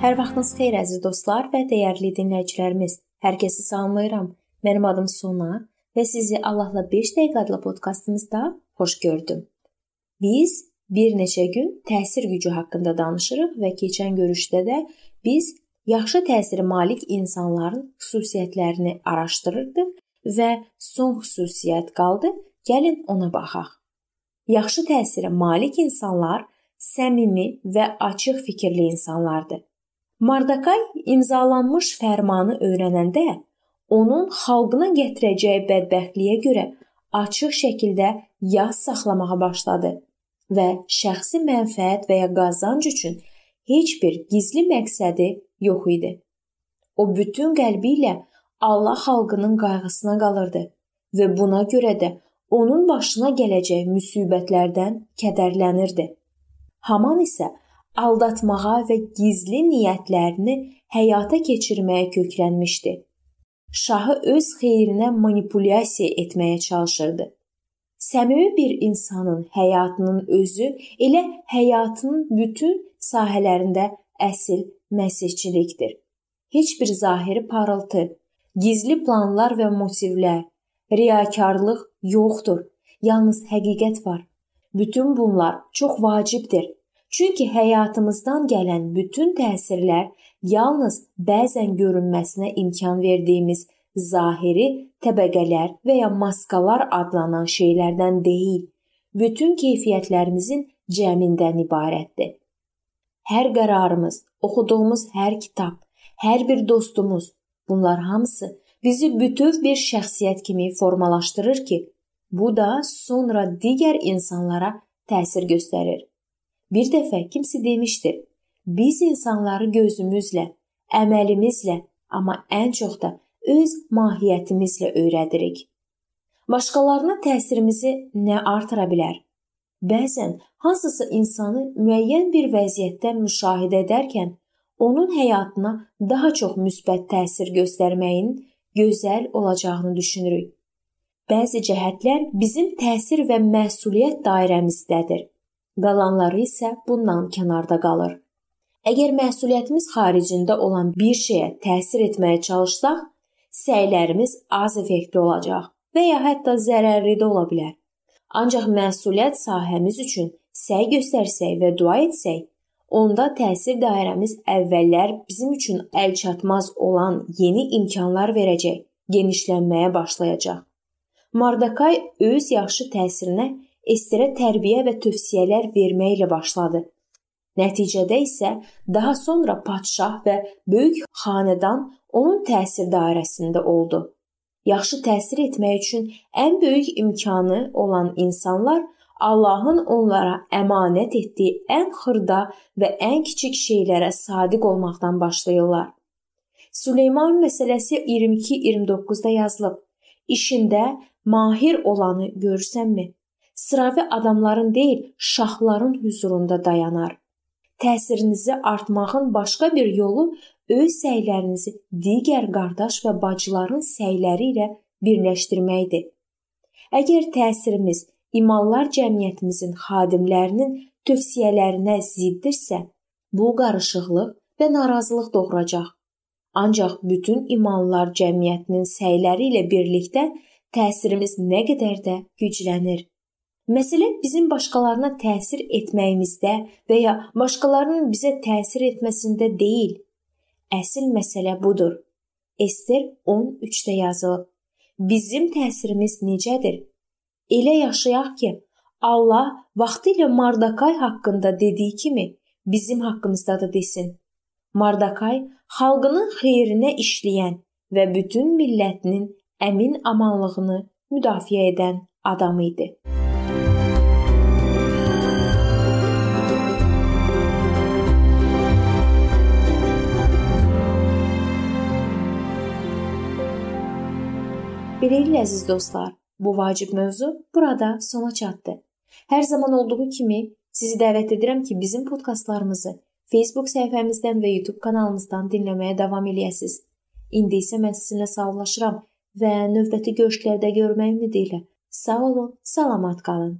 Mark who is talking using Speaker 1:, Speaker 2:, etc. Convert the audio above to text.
Speaker 1: Hər vaxtınız xeyir əziz dostlar və dəyərli dinləyicilərimiz. Hər kəsi salamlayıram. Mənim adım Sona və sizi Allahla 5 dəqiqə adlı podkastımızda xoş gördüm. Biz bir neçə gün təsir gücü haqqında danışırıq və keçən görüşdə də biz yaxşı təsirə malik insanların xüsusiyyətlərini araşdırırdıq və son xüsusiyyət qaldı. Gəlin ona baxaq. Yaxşı təsirə malik insanlar səmimi və açıq fikirli insanlardır. Mardakay imzalanmış fərmanı öyrənəndə onun xalqına gətirəcəyi bədbəxtliyə görə açıq şəkildə yas saxlamağa başladı və şəxsi mənfəət və ya qazanc üçün heç bir gizli məqsədi yox idi. O bütün qəlbi ilə Allah xalqının qayğısına qalırdı və buna görə də onun başına gələcək müsibətlərdən kədərlənirdi. Haman isə aldatmağa və gizli niyyətlərini həyata keçirməyə köklənmişdi. Şahı öz xeyrinə manipulyasiya etməyə çalışırdı. Səmimi bir insanın həyatının özü elə həyatının bütün sahələrində əsl məsihçilikdir. Heç bir zahiri parıltı, gizli planlar və motivlər, riyakarlıq yoxdur. Yalnız həqiqət var. Bütün bunlar çox vacibdir Çünki həyatımızdan gələn bütün təsirlər yalnız bəzən görünməsinə imkan verdiyimiz zahiri təbəqələr və ya maskalar adlanan şeylərdən deyil, bütün keyfiyyətlərimizin cəmindən ibarətdir. Hər qərarımız, oxuduğumuz hər kitab, hər bir dostumuz, bunlar hamısı bizi bütöv bir şəxsiyyət kimi formalaşdırır ki, bu da sonra digər insanlara təsir göstərir. Bir dəfə kimsə demişdi: "Biz insanları gözümüzlə, əməlimizlə, amma ən çox da öz mahiyyətimizlə öyrədirik." Başqalarına təsirimizi nə artıra bilər? Bəzən hansısa insanı müəyyən bir vəziyyətdə müşahidə edərkən onun həyatına daha çox müsbət təsir göstərməyin gözəl olacağını düşünürük. Bəzi cəhətlər bizim təsir və məsuliyyət dairəmizdədir. Qalanları isə bundan kənarda qalır. Əgər məsuliyyətimiz xaricində olan bir şeyə təsir etməyə çalışsaq, səylərimiz az effektli olacaq və ya hətta zərərli də ola bilər. Ancaq məsuliyyət sahəmiz üçün səy göstərsək və dua etsək, onda təsir dairəmiz əvvəllər bizim üçün əlçatmaz olan yeni imkanlar verəcək, genişlənməyə başlayacaq. Mardakay öz yaxşı təsirinə Esterə tərbiyə və tövsiyələr verməklə başladı. Nəticədə isə daha sonra padşah və böyük xanədan onun təsir dairəsində oldu. Yaxşı təsir etmək üçün ən böyük imkanı olan insanlar Allahın onlara əmanət etdiyi ən xırda və ən kiçik şeylərə sadiq olmaqdan başlayırlar. Süleyman məsələsi 22-29-da yazılıb. İşində mahir olanı görsənmi? Sıravi adamların deyil, şahların huzurunda dayanar. Təsirinizi artmağın başqa bir yolu öz səylərinizi digər qardaş və bacıların səyləri ilə birləşdirməkdir. Əgər təsirimiz imanlar cəmiyyətimizin xadimlərinin tövsiyələrinə ziddirsə, bu qarışıqlıq və narazılıq doğuracaq. Ancaq bütün imanlar cəmiyyətinin səyləri ilə birlikdə təsirimiz nə qədər də güclənir. Məsələ bizim başqalarına təsir etməyimizdə və ya başqalarının bizə təsir etməsində deyil. Əsl məsələ budur. Ester 13-də yazılıb. Bizim təsirimiz necədir? Elə yaşayaq ki, Allah vaxtilə Mardakay haqqında dediyi kimi bizim haqqımızda da desin. Mardakay xalqının xeyrinə işləyən və bütün millətinin əmin amanlığını müdafiə edən adam idi. Beləliklə əziz dostlar, bu vacib mövzu burada sona çatdı. Hər zaman olduğu kimi sizi dəvət edirəm ki, bizim podkastlarımızı Facebook səhifəmizdən və YouTube kanalımızdan dinləməyə davam eləyəsiniz. İndi isə mən sizinlə sağollaşıram və növbəti görüşlərdə görmək ümidi ilə sağ olun, salamat qalın.